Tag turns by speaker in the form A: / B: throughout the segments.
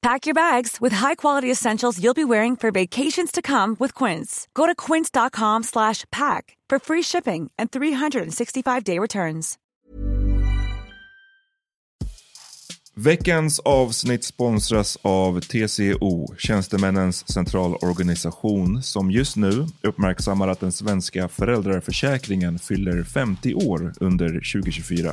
A: Pack your bags with high-quality essentials you'll be wearing for vacations to come with Quince. Go to quince.com slash pack for free shipping and 365-day returns.
B: Veckans avsnitt sponsras av TCO, Tjänstemännens centralorganisation, som just nu uppmärksammar att den svenska föräldraförsäkringen fyller 50 år under 2024.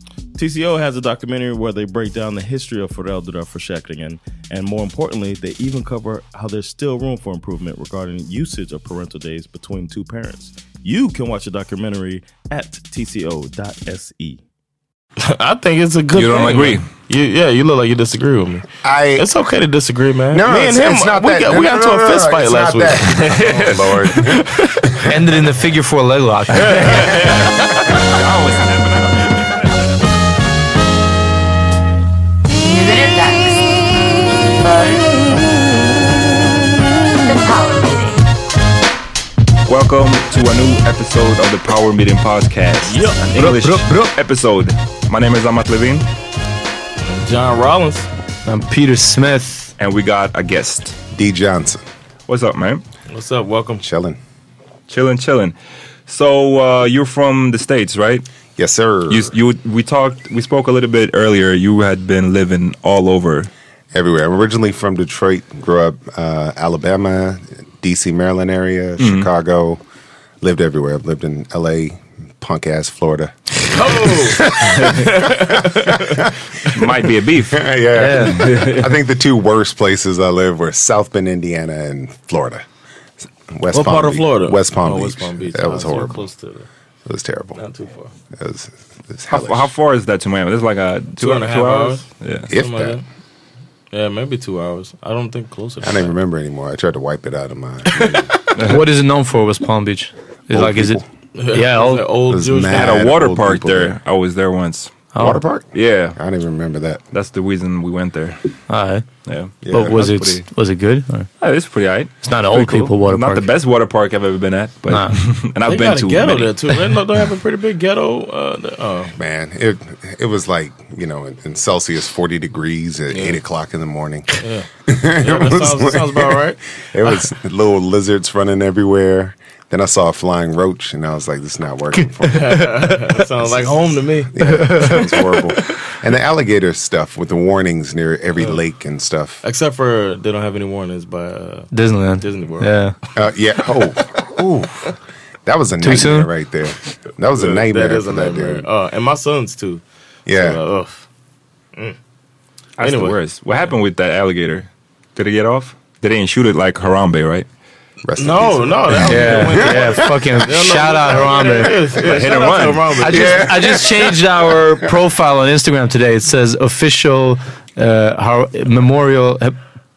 C: TCO has a documentary where they break down the history of föräldraförsäkringen and more importantly, they even cover how there's still room for improvement regarding usage of parental days between two parents. You can watch the documentary at tco.se. I think it's a good
D: You don't
C: thing,
D: agree?
C: You, yeah, you look like you disagree with me.
D: I
C: It's okay to disagree, man.
D: No,
C: me
D: it's,
C: and him,
D: it's not
C: we
D: that.
C: got,
D: No,
C: we
D: no,
C: got
D: no,
C: into
D: no,
C: a fist
D: no,
C: fight last week.
D: that. oh, Lord.
E: Ended in the figure four leg lock.
B: to a new episode of the Power Meeting Podcast.
C: Yeah.
B: An English episode. My name is Amat Levin
C: John Rollins.
E: I'm Peter Smith.
B: and we got a guest.
D: Dee Johnson.
B: What's up, man?
C: What's up? Welcome.
D: Chilling.
B: Chilling, chilling. So uh, you're from the States, right?
D: Yes, sir.
B: You, you, we talked, we spoke a little bit earlier. You had been living all over.
D: Everywhere. I'm originally from Detroit. Grew up uh, Alabama, D.C., Maryland area, Chicago. Lived everywhere. I've lived in L.A., punk ass Florida.
B: Oh, Might be a beef.
D: yeah. I think the two worst places I lived were South Bend, Indiana, and Florida. West
C: What
D: Palm
C: part of
D: Beach.
C: Florida?
D: West Palm
C: Oh,
D: Beach.
C: West Palm Beach.
D: That
C: Oh,
D: was horrible.
C: Close to the,
D: It was terrible.
C: not too far.
D: It was, it was
B: How, how far is that to Miami? It's like a two,
C: Two and a half
B: two
C: hours.
B: Yeah.
D: if
C: Something like
D: that.
C: that. Yeah, maybe two hours. I don't think closer.
D: I don't even remember anymore. I tried to wipe it out of my.
E: what is it known for, West Palm Beach? Is
D: Old
E: like, is it?
D: people.
E: Yeah, old,
C: old
D: There's
C: Jewish
D: mad-
B: At a water park
D: people
B: there.
D: there.
B: I was there once.
D: Water park?
B: Yeah.
D: I don't even remember that.
B: That's the reason we went there.
E: Alright.
B: Yeah.
D: Yeah,
E: but was it
B: pretty-
E: was it good? Or?
B: Yeah, it's pretty alright.
E: It's not an
B: Pretty
E: old people water
B: Not
E: park.
B: the best water park I've ever been at, but
E: Nah.
B: and I've
C: They
B: been
C: got
B: to
C: a ghetto
B: many.
C: there too. They, they have a pretty big ghetto. Uh, oh,
D: Man, it it was like you know in, in Celsius forty degrees at eight o'clock in the morning.
C: yeah. yeah that, sounds, that
D: like-
C: sounds about right.
D: It was little lizards running everywhere, Then I saw a flying roach, and I was like, "This is not working for me."
C: Sounds like home to me.
D: yeah, sounds horrible. And the alligator stuff with the warnings near every lake and stuff.
C: Except for they don't have any warnings by uh,
E: Disneyland.
C: Disney World.
E: Yeah.
D: Uh, yeah. Oh, ooh, that was a nightmare
E: soon?
D: right there. That was a nightmare.
C: That is a
D: that
C: nightmare.
D: dude.
C: Uh, and my sons too.
D: Yeah.
C: So, uh, ugh.
B: That's
C: Anyway.
B: the worst. What happened with that alligator? Did it get off? They didn't shoot it like Harambe, right?
D: Rest
C: No, no. That
E: Yeah, yeah, fucking shout out Harambe.
C: Yes, yes,
B: Hit and run.
C: Harambe.
E: I just I just changed our profile on Instagram today. It says official uh, Har- memorial uh,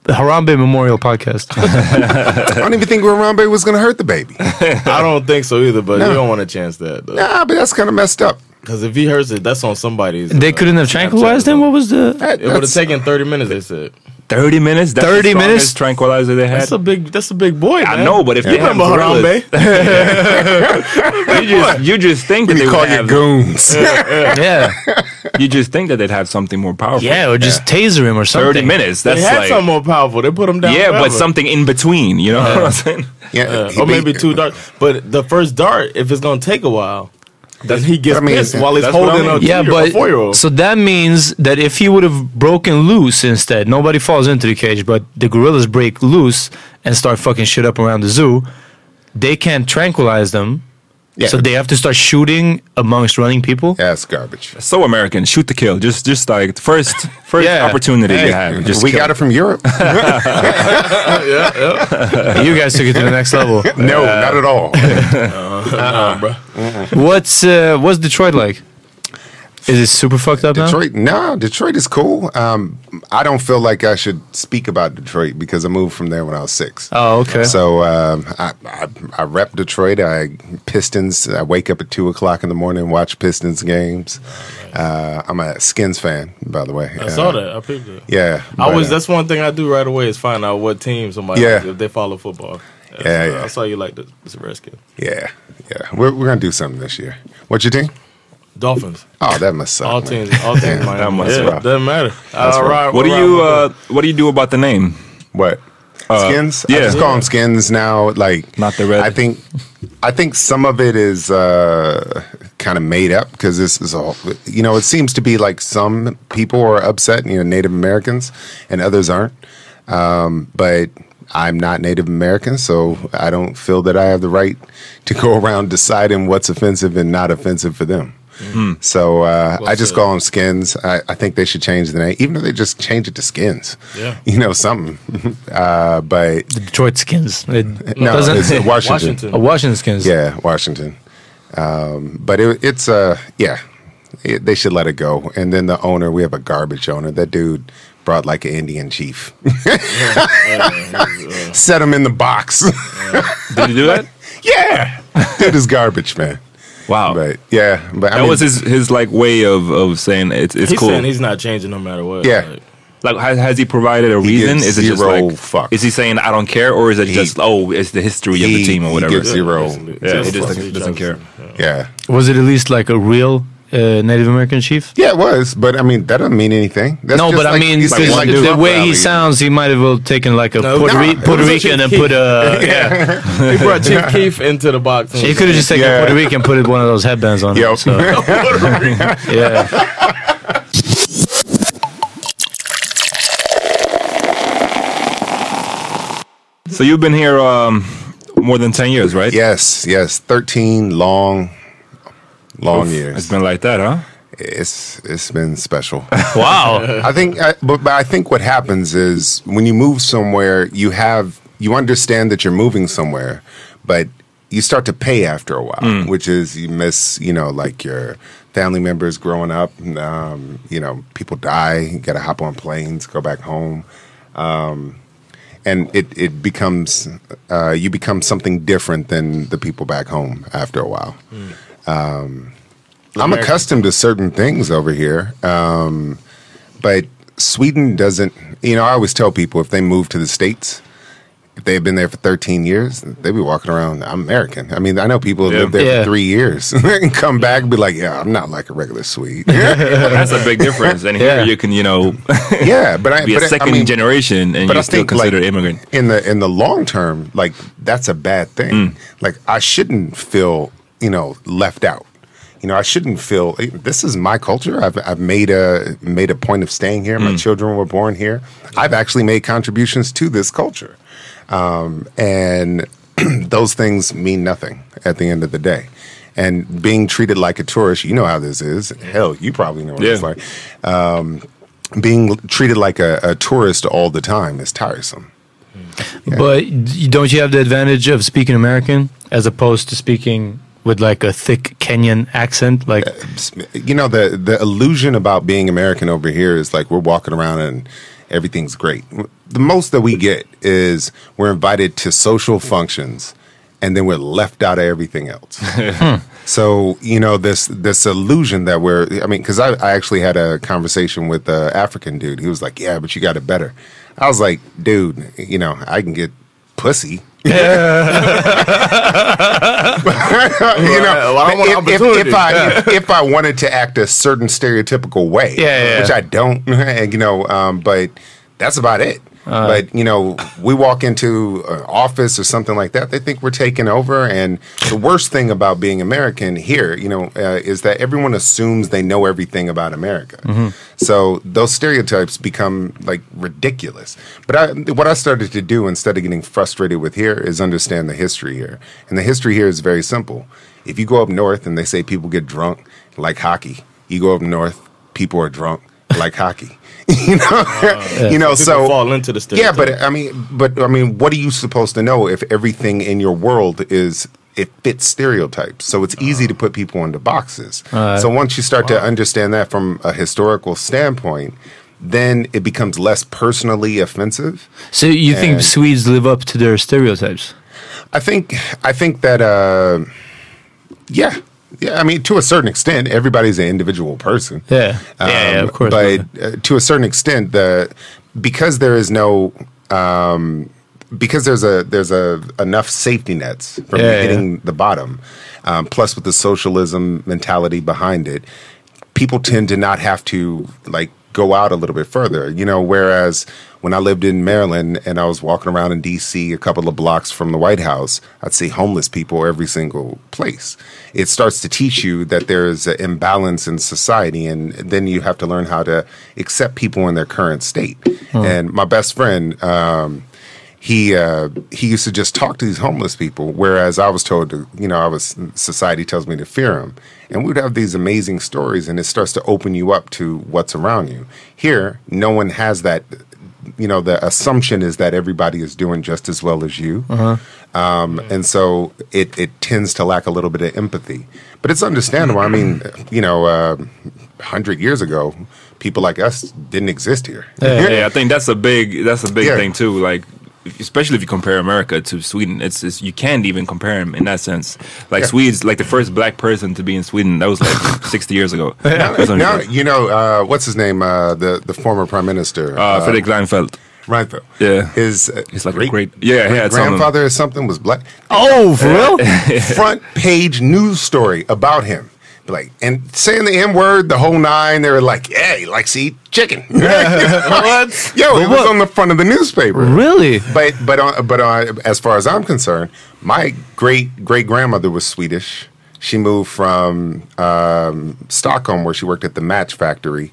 E: Harambe Memorial Podcast.
D: I don't even think Harambe was going to hurt the baby.
C: I don't think so either, but you don't want to chance that.
D: nah, but that's kind of messed up.
C: Because if he hurts it, that's on somebody's.
E: they
C: uh,
E: couldn't have
C: Snapchat
E: tranquilized him. What was the?
D: That-
C: It would have taken 30 minutes, they said.
B: 30 minutes? That's
E: 30
B: the
E: minutes?
B: tranquilizer they had?
C: That's a big that's a big boy,
B: I know, but if
C: You
B: they have
C: remember
B: gorillas,
C: Harambe?
B: you just, you just think that they
D: you
B: would
D: call your
B: have,
D: goons.
E: Yeah,
B: you just think that they'd have something more powerful.
E: yeah, or just taser him or something.
B: 30 minutes.
C: They
B: That's
C: had
B: like
C: something more powerful. They put him down.
B: yeah, but something in between. You know what I'm saying?
D: yeah,
C: Uh, or maybe two darts. But the first dart, if it's gonna take a while, then he gets
D: I mean,
C: pissed while he's
D: that's what I
C: holding
D: mean.
C: a,
E: Yeah,
C: two- a
E: but
C: four year old.
E: so that means that if he would have broken loose instead, nobody falls into the cage, but the gorillas break loose and start fucking shit up around the zoo. They can't tranquilize them,
D: Yeah.
E: so they have to start shooting amongst running people.
D: Yeah, it's garbage.
B: So American, shoot to kill. Just, just like first, first
E: Yeah.
B: opportunity
D: Hey,
B: you have. Just
D: we
B: kill
D: got it from Europe.
E: you guys took it to the next level.
D: no, not at all.
C: Nah, bro.
E: What's uh, what's Detroit like? Is it super fucked up now?
D: Detroit, no, Detroit is cool. Um, I don't feel like I should speak about Detroit because I moved from there when I was six.
E: Oh, okay.
D: So um, I, I I rep Detroit. I Pistons. I wake up at two o'clock in the morning watch Pistons games. Uh, I'm a Skins fan, by the way.
C: I
D: Uh,
C: saw that. I picked it.
D: Yeah,
C: I
D: but,
C: was.
D: uh,
C: That's one thing I do right away is find out what team somebody
D: Yeah.
C: if they follow football.
D: Yeah,
C: so
D: yeah.
C: I saw you like the, the Redskins.
D: yeah, yeah. We're we're gonna do something this year. What's your team?
C: Dolphins.
D: Oh, that must suck.
C: All
D: man.
C: teams. All teams. Miami.
B: that must
C: yeah,
D: rough.
C: doesn't matter.
D: That's
C: All
D: rough.
C: right.
B: What do
C: we'll
B: you, uh, what do you do about the name?
D: What? skins? I
B: yeah.
D: just call them skins now. Like
B: Not the red.
D: I think, I think some of it is uh, kind of made up because this is all. You know, it seems to be like some people are upset. You know, Native Americans and others aren't. Um, but I'm not Native American, so I don't feel that I have the right to go around deciding what's offensive and not offensive for them. So uh, I just
C: said.
D: call them skins. I, I think they should change the name, even if they just change it to skins.
C: Yeah.
D: you know something. uh, but
E: The Detroit Skins. It
D: no,
E: doesn't.
D: it's Washington.
C: Washington.
E: Oh, Washington Skins.
D: Yeah, Washington. Um, but it, it's uh, yeah, it, they should let it go. And then the owner, we have a garbage owner. That dude brought like an Indian chief, set him in the box.
B: Did you do that?
D: yeah, dude is garbage, man.
B: Wow.
D: But yeah, but I
B: that
D: mean,
B: was his, his like way of, of saying it's, it's
C: He's
B: cool.
C: saying he's not changing no matter what.
D: Yeah.
C: Like,
B: Like, has, has he provided a
D: He
B: reason?
D: gives
B: Is it just
D: zero
B: like,
D: fucks.
B: is he saying I don't care, or is it
D: He-
B: just oh, it's the history of the team or whatever?
D: he
B: whatever?
D: gives zero.
B: Yeah, he
C: Just
B: just doesn't, doesn't care.
C: Jefferson.
D: Yeah,
E: Was it at least like a real uh, Native American chief?
D: yeah, it was. But I mean, that doesn't mean anything. That's
E: no,
D: just
E: but I mean,
D: like
E: the
D: Trump
E: way
D: rally.
E: he sounds, he might have well taken like a
C: No,
E: Puerto,
D: no,
E: Ri-
D: it
E: Puerto Rican and
C: Keef.
E: put a yeah.
C: He brought Chief Keef into the box.
E: He could have just taken
D: Yeah.
E: Puerto Rican and put one of those headbands on.
D: Yo.
E: Him, so, yeah.
B: So you've been here um, more than ten years, right?
D: Yes, yes, thirteen long, long years.
B: It's been like that, huh?
D: It's it's been special.
E: Wow.
D: I think, I, but, but I think what happens is when you move somewhere, you have you understand that you're moving somewhere, but you start to pay after a while, which is you miss, you know, like your family members growing up. Um, you know, people die. You got to hop on planes, go back home. Um, and it, it becomes uh, you become something different than the people back home after a while. Um, I'm
C: American.
D: accustomed to certain things over here, um, but Sweden doesn't. You know, I always tell people if they move to the states, if they've been there for 13 years, they'd be walking around. I'm American. I mean, I know people who
B: Yeah.
D: live there
E: Yeah.
D: for three years and come back and be like, "Yeah, I'm not like a regular Swede."
B: That's a big difference. And
E: Yeah.
B: here you can, you know,
D: yeah, but I
B: be a
D: but I-
B: second
D: I mean,
B: generation and
D: but
B: you
D: I
B: still
D: think
B: considered
D: like,
B: immigrant.
D: in the in the long term, like that's a bad thing.
B: Mm.
D: Like I shouldn't feel you know left out. You know, I shouldn't feel this is my culture. I've I've made a made a point of staying here.
B: Mm.
D: My children were born here. I've actually made contributions to this culture, um, and those things mean nothing at the end of the day. And being treated like a tourist, you know how this is. Hell, you probably know what it's
B: Yeah.
D: like. Um, being treated like a, a tourist all the time is tiresome.
E: But don't you have the advantage of speaking American as opposed to speaking with like a thick Kenyan accent? Like,
D: you know the the illusion about being American over here is like we're walking around and everything's great. The most that we get is we're invited to social functions and then we're left out of everything else. so you know this this illusion that we're I mean because I, I actually had a conversation with a African dude. He was like, "Yeah, but you got it better." I was like, "Dude, you know I can get pussy." you know,
C: Well, I
D: if, if, if I if, if I wanted to act a certain stereotypical way,
E: Yeah, yeah,
D: which. I don't, and, you know, um, but that's about it. But you know, we walk into an office or something like that, they think we're taking over. And the worst thing about being American here, you know, uh, is that everyone assumes they know everything about America. So those stereotypes become like ridiculous. But I, what I started to do instead of getting frustrated with here is understand the history here. And the history here is very simple. If you go up north and they say people get drunk like hockey, you go up north, people are drunk like hockey. you know, you know. So
C: fall into the
D: yeah, but I mean, but I mean, what are you supposed to know if everything in your world is it fits stereotypes? So it's easy to put people into boxes. so once you start to understand that from a historical standpoint, then it becomes less personally offensive.
E: so you think Swedes live up to their stereotypes?
D: I think I think that uh, yeah. Yeah, I mean, to a certain extent, everybody's an individual person.
E: Yeah. yeah, yeah,
D: Um,
E: of course.
D: But uh, to a certain extent, the because there is no um, because there's a there's a enough safety nets from
E: Yeah, yeah.
D: hitting the bottom, um, plus with the socialism mentality behind it, people tend to not have to like go out a little bit further. You know, whereas when I lived in Maryland and I was walking around in D.C. a couple of blocks from the White House, I'd see homeless people every single place. It starts to teach you that there's an imbalance in society, and then you have to learn how to accept people in their current state. And my best friend. Um, he uh, he used to just talk to these homeless people, whereas I was told to, you know, I was society tells me to fear them, and we'd have these amazing stories, and it starts to open you up to what's around you. Here, no one has that. You know, the assumption is that everybody is doing just as well as you, um, and so it it tends to lack a little bit of empathy. But it's understandable. I mean, you know, uh, hundred years ago, people like us didn't exist here.
B: yeah, I think that's a big that's a big
D: Yeah.
B: thing too. Like, especially if you compare America to Sweden, it's, it's you can't even compare them in that sense. Like
D: Yeah.
B: Swedes, like the first black person to be in Sweden, that was like sixty years ago. Something
D: Now, you know, uh, what's his name? Uh, the the former prime minister,
B: uh, Fredrik Reinfeldt.
D: Reinfeldt.
B: Yeah.
D: his uh,
B: He's like a great- yeah, some-
D: grandfather or something was black.
E: oh, for real?
D: Front page news story about him. Like and saying the N word, the whole nine. They were like, "Hey, he likes to eat chicken."
E: what?
D: Yo, it was
E: what?
D: on the front of the newspaper.
E: Really?
D: But but uh, but uh, as far as I'm concerned, my great great grandmother was Swedish. She moved from um, Stockholm, where she worked at the match factory,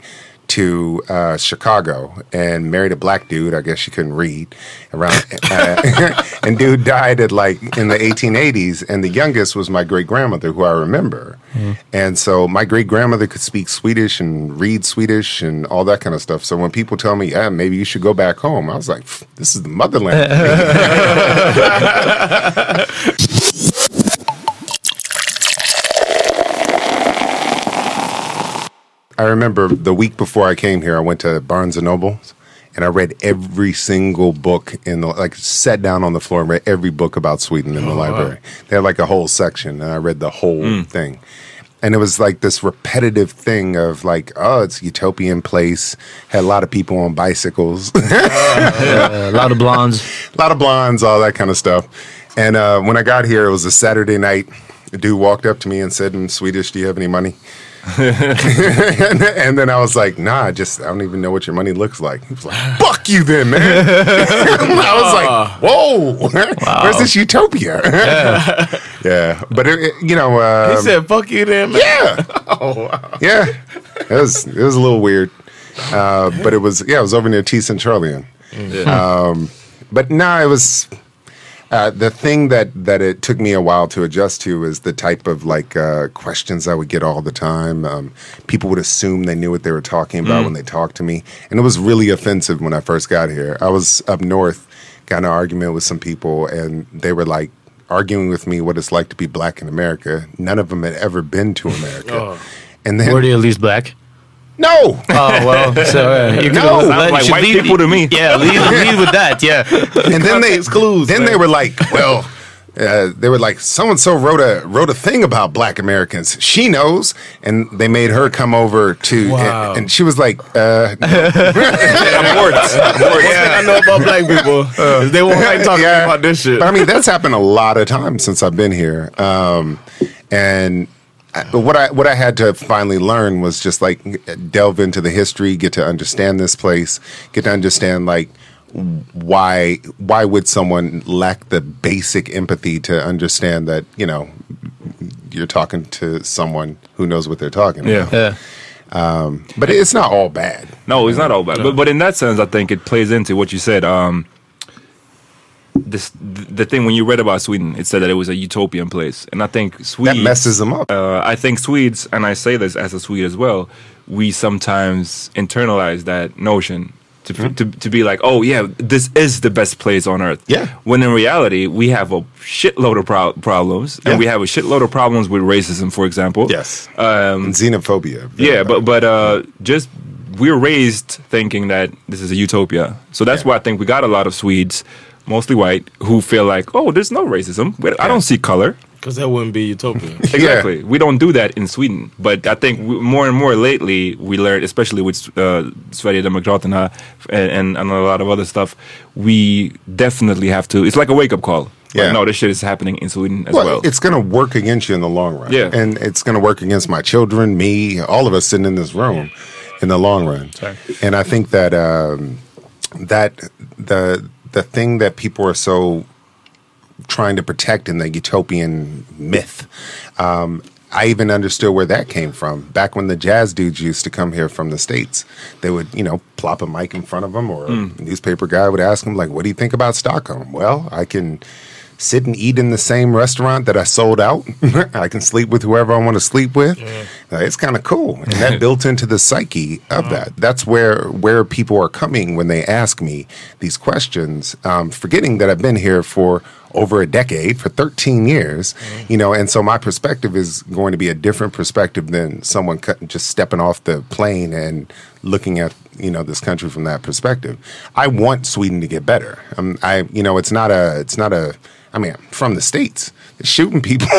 D: to uh, Chicago and married a black dude. I guess she couldn't read. Around uh, and dude died at like in the 1880s, and the youngest was my great grandmother, who I remember. And so my great grandmother could speak Swedish and read Swedish and all that kind of stuff. So when people tell me, "Yeah, maybe you should go back home," I was like, "This is the motherland." I remember the week before I came here, I went to Barnes and Nobles and I read every single book in the like sat down on the floor and read every book about Sweden in the library. They had like a whole section and I read the whole thing. and it was like this repetitive thing of like, oh, it's utopian place. Had a lot of people on bicycles,
E: a lot of blondes.
D: a lot of blondes, all that kind of stuff. And uh, when I got here, it was a Saturday night. A dude walked up to me and said in Swedish, "Do you have any money?" And, and then I was like, "Nah, I just I don't even know what your money looks like." He was like, "Fuck you, then, man." I was like, "Whoa, where's this utopia?" Yeah, but it, it- you know, um,
C: he said, "Fuck you, then." Man.
D: yeah. Yeah. It was it was a little weird. Uh, but it was yeah, it was over near T-Centralen. Um, but no, it was uh, the thing that that it took me a while to adjust to is the type of like uh, questions I would get all the time. Um, people would assume they knew what they were talking about when they talked to me, and it was really offensive when I first got here. I was up north, got an argument with some people, and they were like arguing with me what it's like to be black in America. None of them had ever been to America, and then
E: Were they at least black?
D: No.
E: Oh well, so uh, you
D: No.
E: could've
D: Sounds
E: let-
B: like
E: you should
B: white
E: leave-
B: people to me.
E: Yeah, leave, leave with that. Yeah,
D: and then they
C: Context clues,
D: then
C: man.
D: they were like, well, uh, they were like, so and so wrote a wrote a thing about Black Americans. She knows, and they made her come over to,
C: Wow.
D: and, and she was like, uh, no.
C: One thing I know about black people is they won't like talking
D: Yeah.
C: about this shit.
D: But I mean, that's happened a lot of times since I've been here. Um, and I, but what I what I had to finally learn was just like delve into the history, get to understand this place, get to understand like why why would someone lack the basic empathy to understand that you know you're talking to someone who knows what they're talking
B: Yeah.
D: about.
E: yeah.
D: But it's not all bad.
B: No, it's not all bad. But but in that sense, I think it plays into what you said. Um, this the thing when you read about Sweden, it said that it was a utopian place, and I think
D: That
B: Swedes.
D: messes them up.
B: Uh, I think Swedes, and I say this as a Swede as well, we sometimes internalize that notion to, to, to be like, oh yeah, this is the best place on earth.
D: Yeah.
B: When in reality, we have a shitload of pro- problems, and
D: Yeah.
B: we have a shitload of problems with racism, for example.
D: yes.
B: Um,
D: and xenophobia.
B: yeah, but but uh, just we're raised thinking that this is a utopia. So that's
D: Yeah.
B: why I think we got a lot of Swedes, mostly white, who feel like, oh, there's no racism. I don't see color.
C: Because that wouldn't be utopia.
B: Exactly. We don't do that in Sweden. But I think we, more and more lately, we learned, especially with uh, Sverigedemokraterna and, and, and a lot of other stuff, we definitely have to. It's like a wake up call. Like,
D: Yeah.
B: no, this shit is happening in Sweden as
D: well,
B: well.
D: it's going to work against you in the long run.
B: Yeah.
D: And it's going to work against my children, me, all of us sitting in this room in the long run. And I think that um, that the the thing that people are so trying to protect in the utopian myth. Um, I even understood where that came from. Back when the jazz dudes used to come here from the states, they would, you know, plop a mic in front of them, or a newspaper guy would ask them, like, "What do you think about Stockholm?" Well, I can sit and eat in the same restaurant that I sold out. I can sleep with whoever I want to sleep with. Uh, it's kind of cool, and that built into the psyche of that. That's where where people are coming when they ask me these questions, um, forgetting that I've been here for over a decade, for 13 years, you know, and so my perspective is going to be a different perspective than someone just stepping off the plane and looking at you know this country from that perspective. I want Sweden to get better. Um, I you know it's not a it's not a I mean from the states shooting people.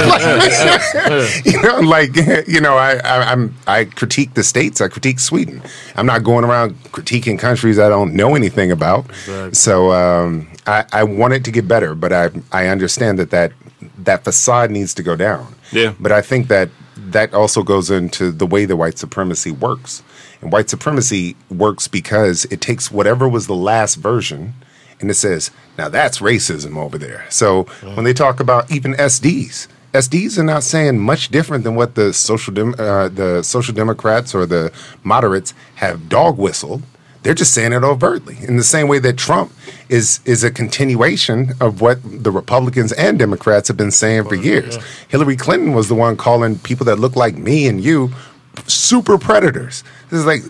D: Like, you know, like you know, I, I I'm I critique the states. I critique Sweden. I'm not going around critiquing countries I don't know anything about. So um, I, I want it to get better, but I I understand that that that facade needs to go down.
B: Yeah.
D: But I think that that also goes into the way the white supremacy works. And white supremacy works because it takes whatever was the last version and it says, now that's racism over there. So when they talk about even SDs, SDs are not saying much different than what the social dem- uh, the social democrats or the moderates have dog whistled. They're just saying it overtly in the same way that Trump is is a continuation of what the Republicans and Democrats have been saying for years. Hillary Clinton was the one calling people that look like me and you super predators. This is like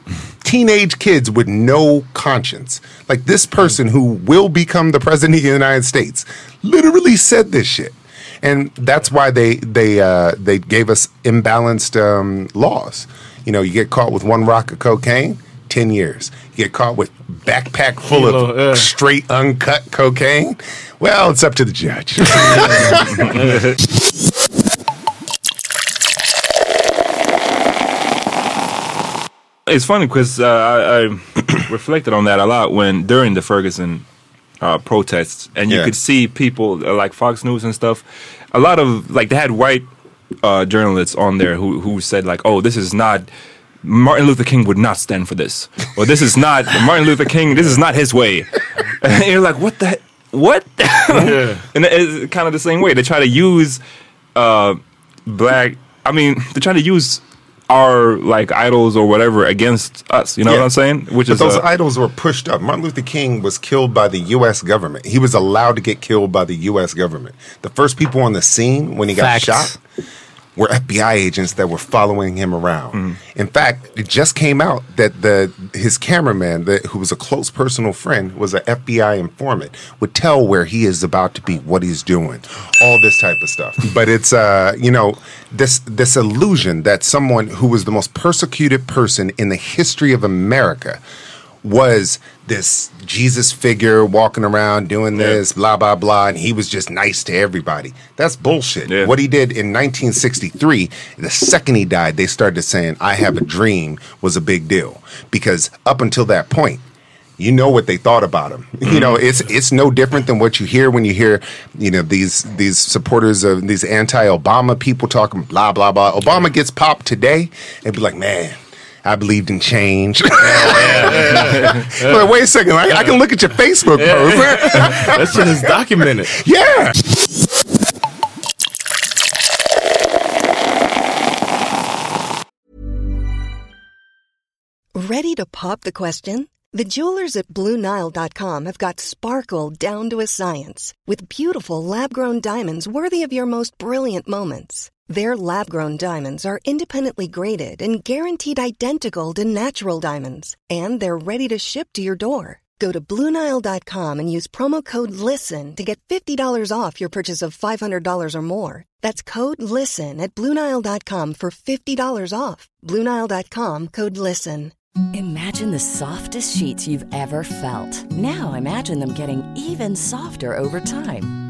D: teenage kids with no conscience. Like this person who will become the president of the United States literally said this shit. And that's why they they uh, they gave us imbalanced um, laws. You know, you get caught with one rock of cocaine, ten years. You get caught with backpack full of
C: Kilo, yeah.
D: straight uncut cocaine. Well, it's up to the judge.
B: It's funny because uh, I, I reflected on that a lot when during the Ferguson uh, protests, and you
D: Yeah.
B: could see people uh, like Fox News and stuff. A lot of like they had white uh, journalists on there who who said like, "Oh, this is not." Martin Luther King would not stand for this, or this is not Martin Luther King. This is not his way. And you're like, what the he- what? and it's kind of the same way. They try to use uh, black. I mean, they try to use our like idols or whatever against us. You know
D: Yeah.
B: what I'm saying? Which
D: But
B: is
D: those
B: uh,
D: idols were pushed up. Martin Luther King was killed by the U.S. government. He was allowed to get killed by the U.S. government. The first people on the scene when he got
E: Facts.
D: shot were FBI agents that were following him around.
B: Mm.
D: In fact, it just came out that the his cameraman, that, who was a close personal friend, was an FBI informant, would tell where he is about to be, what he's doing, all this type of stuff. but it's uh, you know, this this illusion that someone who was the most persecuted person in the history of America was this Jesus figure walking around doing this, blah, blah, blah, and he was just nice to everybody. That's bullshit.
B: Yeah.
D: What he did in 1963, the second he died, they started saying, I have a dream was a big deal. Because up until that point, you know what they thought about him. You know, mm-hmm. it's it's no different than what you hear when you hear, you know, these these supporters of these anti-Obama people talking blah blah blah. Obama gets popped today and be like, man, I believed in change. But wait a second, I, I can look at your Facebook post.
C: That shit is documented.
D: yeah.
F: Ready to pop the question? The jewelers at BlueNile.com have got sparkle down to a science with beautiful lab grown diamonds worthy of your most brilliant moments. Their lab grown diamonds are independently graded and guaranteed identical to natural diamonds, and they're ready to ship to your door. Go to BlueNile.com and use promo code LISTEN to get $50 off your purchase of $500 or more. That's code LISTEN at BlueNile.com for $50 off. BlueNile.com code LISTEN.
G: Imagine the softest sheets you've ever felt. Now imagine them getting even softer over time.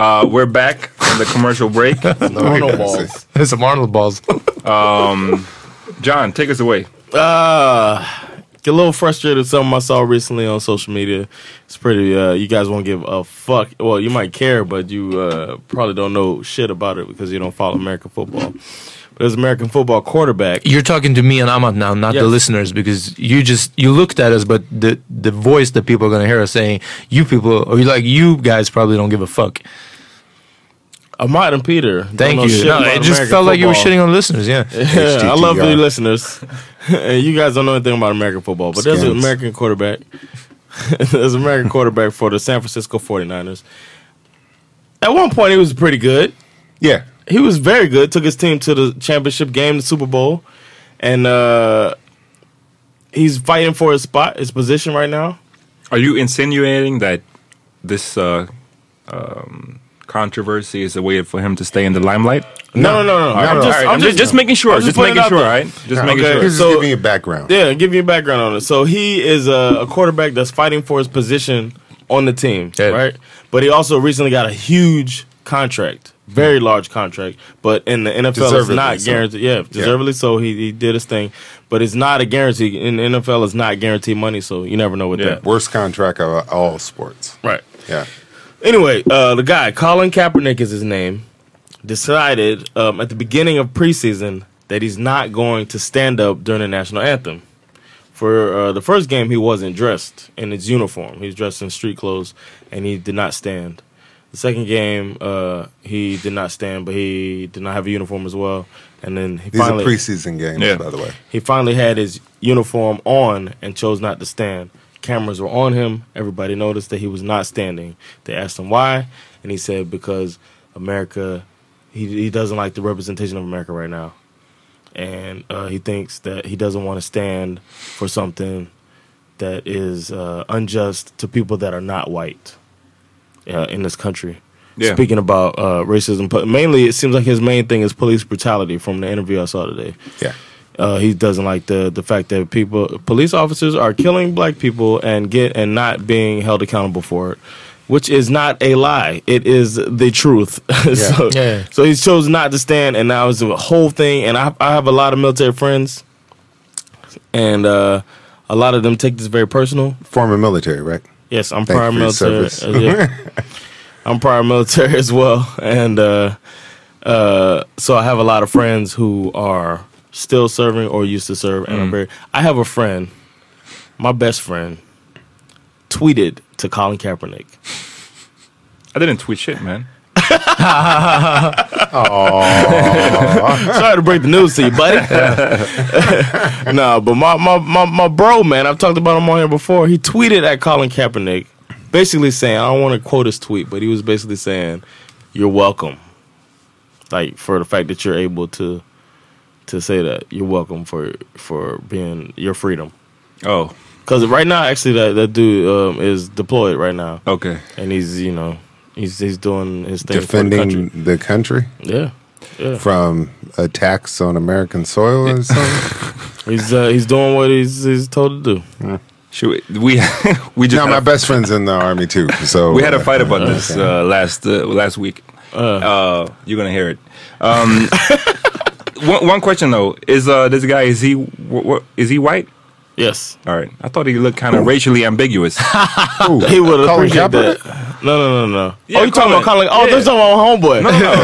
B: uh, we're back from the commercial break.
C: Arnold balls.
E: It's some Arnold balls.
B: John, take us away.
C: Uh, get a little frustrated with something I saw recently on social media. It's pretty. Uh, you guys won't give a fuck. Well, you might care, but you uh, probably don't know shit about it because you don't follow American football. But there's American football quarterback.
E: You're talking to me and Amat now, not the listeners, because you just you looked at us, but the the voice that people are gonna hear us saying, you people, or you like you guys probably don't give a fuck.
C: Amat and Peter.
E: Thank you. No,
C: about
E: it just
C: American
E: felt like you were shitting on listeners. Yeah.
C: Yeah, I love the listeners. and you guys don't know anything about American football, but there's an American quarterback. there's an American quarterback for the San Francisco 49ers. At one point, he was pretty good.
D: Yeah.
C: He was very good. Took his team to the championship game, the Super Bowl, and uh, he's fighting for his spot, his position right now.
B: Are you insinuating that this uh, um, controversy is a way for him to stay in the limelight?
C: No, no, no, no.
B: All right,
C: I'm just,
B: right,
C: I'm
B: I'm just, just making sure.
C: I'm
B: Just,
C: putting it
B: making sure, right? Just making
C: Okay.
B: sure.
D: Just
C: So-
D: giving you background.
C: Yeah, give you a background on it. So he is a, a quarterback that's fighting for his position on the team,
E: Yeah.
C: right? But he also recently got a huge contract, very large contract. But in the NFL, it's
D: Deservedly
C: not
D: so.
C: guaranteed. Yeah, deservedly so. He, he did his thing, but it's not a guarantee. In the NFL, it's not guaranteed money, so you never know what
B: Yeah.
C: that.
D: Worst contract of all sports.
C: Right.
D: Yeah.
C: Anyway, uh, the guy, Colin Kaepernick is his name, decided um, at the beginning of preseason that he's not going to stand up during the national anthem, For uh, the first game, he wasn't dressed in his uniform. He was dressed in street clothes, and he did not stand. The second game, uh, he did not stand, but he did not have a uniform as well. And then he
D: These
C: finally
D: are preseason games,
B: Yeah.
D: by the way.
C: he finally had his uniform on and chose not to stand. Cameras were on him. Everybody noticed that he was not standing. They asked him why, and he said because America, he he doesn't like the representation of America right now, and uh, he thinks that he doesn't want to stand for something that is uh, unjust to people that are not white uh, in this country.
B: Yeah.
C: Speaking about uh, racism, but mainly it seems like his main thing is police brutality. From the interview I saw today,
D: Yeah.
C: Uh, he doesn't like the the fact that people, police officers, are killing black people and get and not being held accountable for it, which is not a lie. It is the truth. so,
E: Yeah.
C: so he chose not to stand, and now it's a whole thing. And I, I have a lot of military friends, and uh, a lot of them take this very personal.
D: Former military, right?
C: Yes, I'm
D: Thank
C: prior
D: you for your
C: military.
D: service.
C: uh, yeah. I'm prior military as well, and uh, uh, so I have a lot of friends who are still serving or used to serve, and I'm mm. very. I have a friend, my best friend, tweeted to Colin Kaepernick.
B: I didn't tweet shit, man.
C: Sorry to break the news to you, buddy. no, but my, my, my, my bro, man, I've talked about him on here before. He tweeted at Colin Kaepernick, basically saying, I don't want to quote his tweet, but he was basically saying, "You're welcome." Like for the fact that you're able to to say that you're welcome for for being your freedom.
B: Oh,
C: Because right now, actually, that that dude um, is deployed right now,
B: okay.
C: and he's you know he's he's doing his thing for the country.
D: Defending the country
C: Yeah, yeah.
D: from attacks on American soil or something.
C: He's uh, he's doing what he's he's told to do.
B: Should we? We, we just
D: no, my best friend's in the army too. So
B: We had a
D: uh,
B: fight about this uh, last uh, last week. Uh, you're gonna hear it. Um, one, one question though is uh, this guy is he wh- wh- is he white?
C: Yes,
B: All right, I thought he looked kind of racially ambiguous.
C: He would appreciate that. No, no, no, no.
B: Yeah,
C: oh, you talking about
B: Colin.
C: Colin? Oh,
B: Yeah.
C: they're talking about homeboy. No, no,
E: No,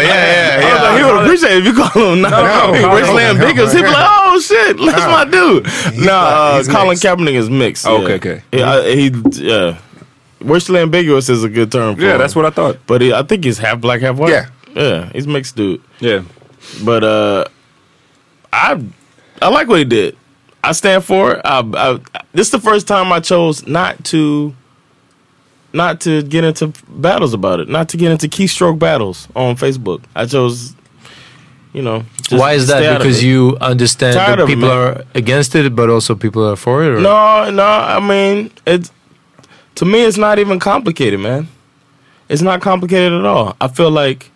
E: yeah, yeah,
C: I was like, he would appreciate it if you call him. No,
D: no,
C: he
D: Colin
C: racially
D: Kaepernick.
C: ambiguous. He'd be like, oh shit, that's my dude.
D: He's
C: No, uh, Colin
D: mixed.
C: Kaepernick is mixed.
B: Okay,
C: yeah.
B: okay.
C: He, I, he, yeah. Racially ambiguous is a good term. For
B: yeah,
C: him.
B: that's what I thought.
C: But he, I think he's half black, half white.
D: Yeah.
C: yeah, he's mixed dude.
B: Yeah,
C: But uh, I I like what he did. I stand for it. I, I, this is the first time I chose not to not to get into battles about it, not to get into keystroke battles on Facebook. I chose, you know.
E: Why is that? Because you understand
C: Tired
E: that people are against it, but also people are for it. Or?
C: No, no. I mean, it's to me, it's not even complicated, man. It's not complicated at all. I feel like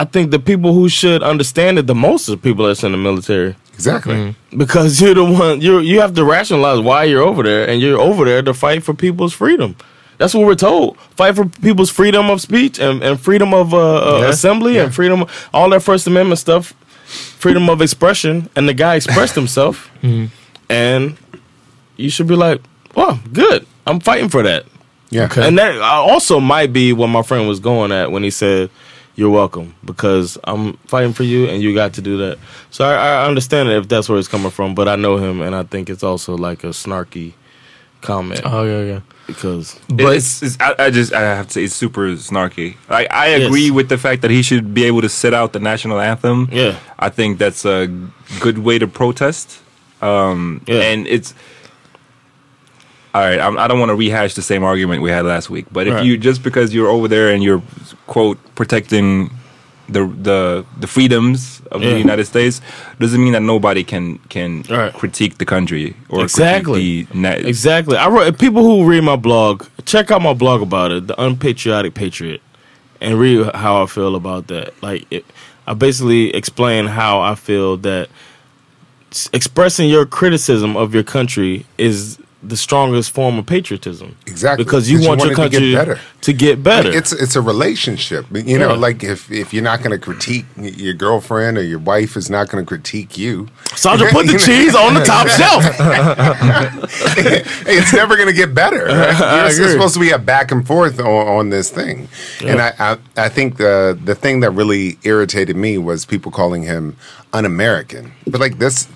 C: I think the people who should understand it the most are people that's in the military.
D: Exactly.
C: because you're the one you you have to rationalize why you're over there and you're over there to fight for people's freedom. That's what we're told. Fight for people's freedom of speech and, and freedom of uh, uh,
D: Yeah,
C: assembly and freedom all that first amendment stuff freedom of expression and the guy expressed himself. And you should be like well good. I'm fighting for that.
D: Yeah.
C: and that uh, also might be what my friend was going at when he said, "You're welcome," because I'm fighting for you, and you got to do that. So I, I understand it if that's where it's coming from, but I know him, and I think it's also like a snarky comment
E: Oh yeah, yeah.
C: because
E: But
B: it's, it's I, I just I have to say it's super snarky. Like I
C: Yes.
B: agree with the fact that he should be able to sit out the national anthem.
C: Yeah.
B: I think that's a good way to protest. Um,
C: Yeah.
B: and it's all right. I'm, I don't want to rehash the same argument we had last week, but if
C: Right.
B: you just because you're over there and you're quote protecting the the the freedoms of
C: Yeah.
B: the United States doesn't mean that nobody can can
C: Right.
B: critique the country or
C: Exactly.
B: critique the
C: Exactly. I wrote people who read my blog. Check out my blog about it, the unpatriotic patriot, and read how I feel about that. Like, it, I basically explain how I feel that expressing your criticism of your country is the strongest form of patriotism.
D: Exactly.
C: because you
D: Because you
C: want your
D: want it to get
C: country
D: better.
C: to get better.
D: It's it's a relationship. You know,
C: Yeah.
D: like if if you're not going to critique your girlfriend or your wife is not going to critique you,
C: Sandra, put the cheese on the top shelf.
D: it's never going to get better. Right?
C: I
D: You're supposed to be a back and forth on, on this thing, and I, I I think the the thing that really irritated me was people calling him un-American. But like this,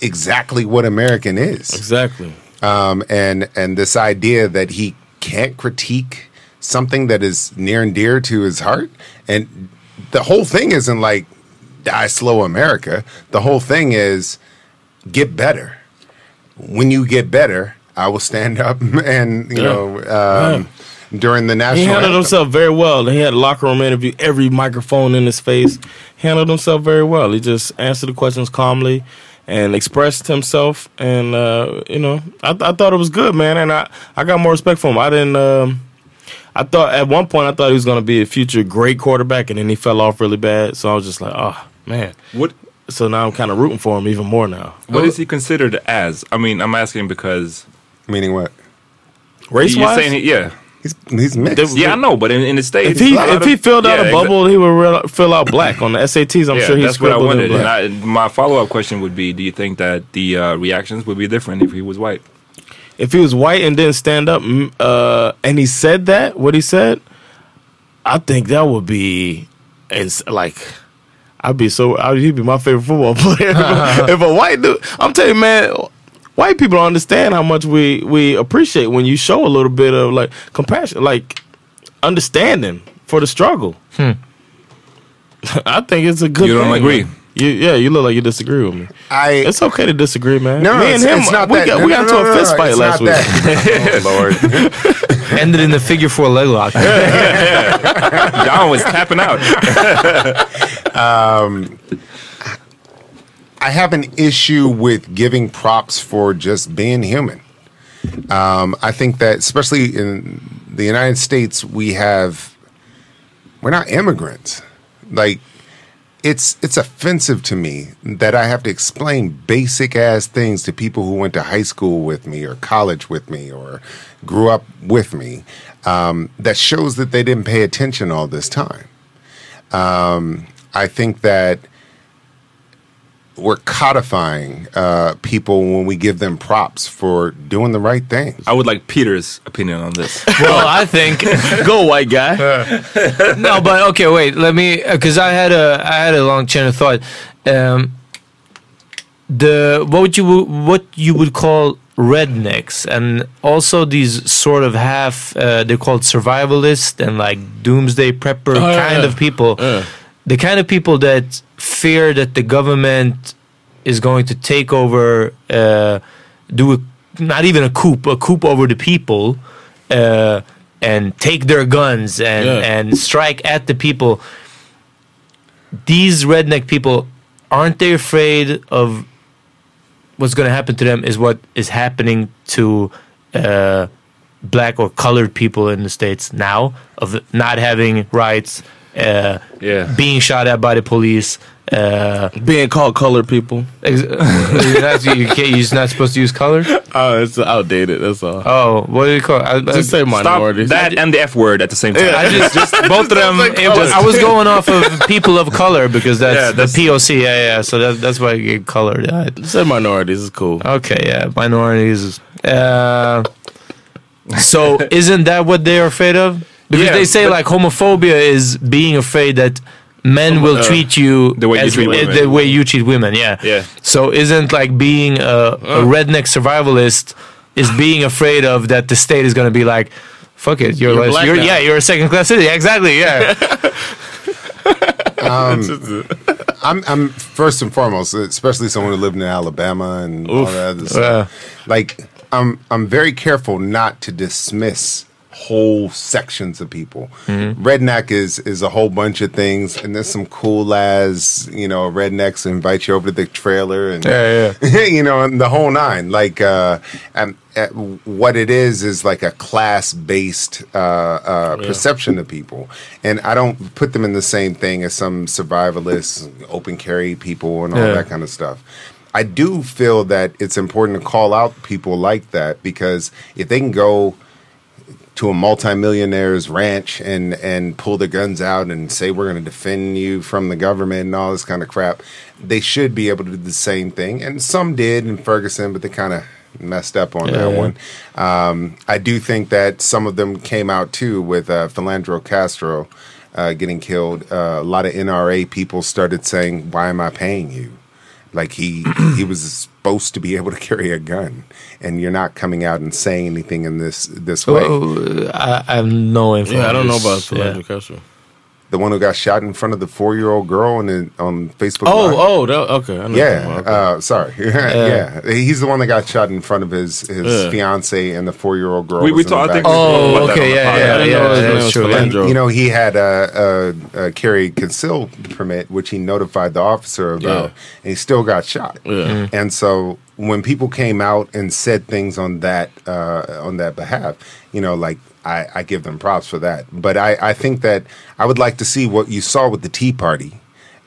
D: exactly what American is.
C: Exactly.
D: Um, and and this idea that he can't critique something that is near and dear to his heart, and the whole thing isn't like die slow, America. The whole thing is get better. When you get better, I will stand up and you
C: Yeah.
D: know um, during the national.
C: He handled
D: anthem.
C: himself very well. He had a locker room interview, every microphone in his face. Handled himself very well. He just answered the questions calmly and expressed himself. And uh, you know, I, I thought it was good, man. And I, I got more respect for him. I didn't. Um, I thought at one point I thought he was going to be a future great quarterback, and then he fell off really bad. So I was just like, oh man.
B: What
C: So now I'm kind of rooting for him even more now.
B: what is he considered as? I mean, I'm asking because
D: Meaning what?
C: Race
B: you're
C: wise,
B: saying he- yeah,
D: He's he's mixed.
B: yeah, I know, but in, in the states,
C: if he if
B: of-
C: he filled out
B: yeah,
C: a
B: exa-
C: bubble, he would re- fill out black on the SATs. I'm
B: yeah,
C: sure he
B: that's what I
C: scribbled in black.
B: And I, my follow up question would be: Do you think that the uh, reactions would be different if he was white?
C: if he was white and didn't stand up mm, uh, and he said that what he said i think that would be it's like i'd be so I'd, he'd be my favorite football player if a white dude i'm telling you man white people don't understand how much we we appreciate when you show a little bit of like compassion like understanding for the struggle hmm. i think it's a good
B: You don't
C: thing,
B: agree?
C: man. You, yeah, you look like you disagree with me.
D: I
C: It's okay to disagree, man.
D: no,
C: me
D: it's,
C: and him,
D: it's not
C: we
D: that.
C: got
D: No,
C: we
D: no,
C: got
D: no,
C: into
D: no,
C: a fist
D: no,
C: fight last week.
D: oh, Lord.
E: Ended in the figure four leg lock.
B: John was tapping out.
D: Um, I have an issue with giving props for just being human. Um, I think that, especially in the United States, we have we're not immigrants. Like it's it's offensive to me that I have to explain basic ass things to people who went to high school with me or college with me or grew up with me. Um, that shows that they didn't pay attention all this time. Um, I think that we're codifying uh, people when we give them props for doing the right thing.
B: I would like Peter's opinion on this.
E: well, I think
C: Go, white guy.
E: no, but okay, wait. Let me because I had a I had a long chain of thought. Um, the what would you what you would call rednecks and also these sort of half uh, they're called survivalist and like doomsday prepper
C: Oh,
E: kind
C: yeah.
E: of people
C: Yeah.
E: The kind of people that fear that the government is going to take over uh, do a, not even a coup a coup over the people uh, and take their guns and
C: Yeah.
E: and strike at the people these redneck people aren't they afraid of what's going to happen to them is what is happening to uh, black or colored people in the states now of not having rights uh,
B: Yeah.
E: being shot at by the police uh,
C: Being called colored people.
E: ex- you're, not, you can't, you're not supposed to use color
C: Oh, it's outdated. That's all.
E: oh what do you call it? I,
C: Just say
B: Stop
C: minorities.
B: that and the F word at the same time.
E: I just, just both of them. It was, I was going off of people of color because that's,
B: Yeah, that's-
E: the POC. Yeah, yeah. So that, that's why I get color. Yeah.
C: say minorities is cool.
E: Okay, yeah, minorities. Uh, so isn't that what they're afraid of? Because
B: Yeah,
E: they say like homophobia is being afraid that men will
B: Uh,
E: treat you
B: the way you treat
E: uh,
B: women.
E: the way you treat women. Yeah.
B: Yeah.
E: So isn't like being a, a redneck survivalist is being afraid of that the state is going to be like, fuck it, you're,
C: You're
E: less, you're yeah, you're a second class citizen. Exactly. Yeah.
D: I'm, I'm first and foremost, especially someone who lived in Alabama and all that other stuff. Like, I'm I'm very careful not to dismiss whole sections of people. Redneck is is a whole bunch of things, and there's some cool as you know rednecks invite you over to the trailer and
E: Yeah,
D: you know, and the whole nine. Like, uh, um, uh, what it is is like a class based uh, uh, perception of people, and I don't put them in the same thing as some survivalists, open carry people, and all
E: Yeah.
D: that kind of stuff. I do feel that it's important to call out people like that because if they can go to a multimillionaire's ranch and and pull their guns out and say we're going to defend you from the government and all this kind of crap. They should be able to do the same thing and some did in ferguson but they kind of messed up on that
C: Yeah.
D: one. Um, i do think that some of them came out too with uh, Philando castro uh, getting killed. Uh, a lot of nra people started saying why am i paying you? Like he he was supposed to be able to carry a gun, and you're not coming out and saying anything in this this way.
E: Oh, I, I have no info.
C: Yeah, I don't know
E: this.
C: about
E: Yeah.
C: Philando Castro.
D: The one who got shot in front of the four year old girl on the, on Facebook.
C: Oh,
D: Live.
C: oh, that, okay. I know
D: Yeah,
C: Okay.
D: uh, sorry. yeah, he's the one that got shot in front of his his
C: Yeah.
D: fiance and the four year old girl.
B: We-
D: was
B: we talked-
D: the
B: I think
D: back.
B: we spoke
E: Oh,
B: about
E: okay,
B: on the
E: yeah,
B: podcast.
E: yeah,
C: I didn't
E: yeah,
C: know his name
E: that's true.
D: And, you know, he had a, a, a carry conceal permit, which he notified the officer about,
C: Yeah.
D: and he still got shot.
C: Yeah.
D: And so when people came out and said things on that uh, on that behalf, you know, like I, I give them props for that. But I, I think that I would like to see what you saw with the Tea Party.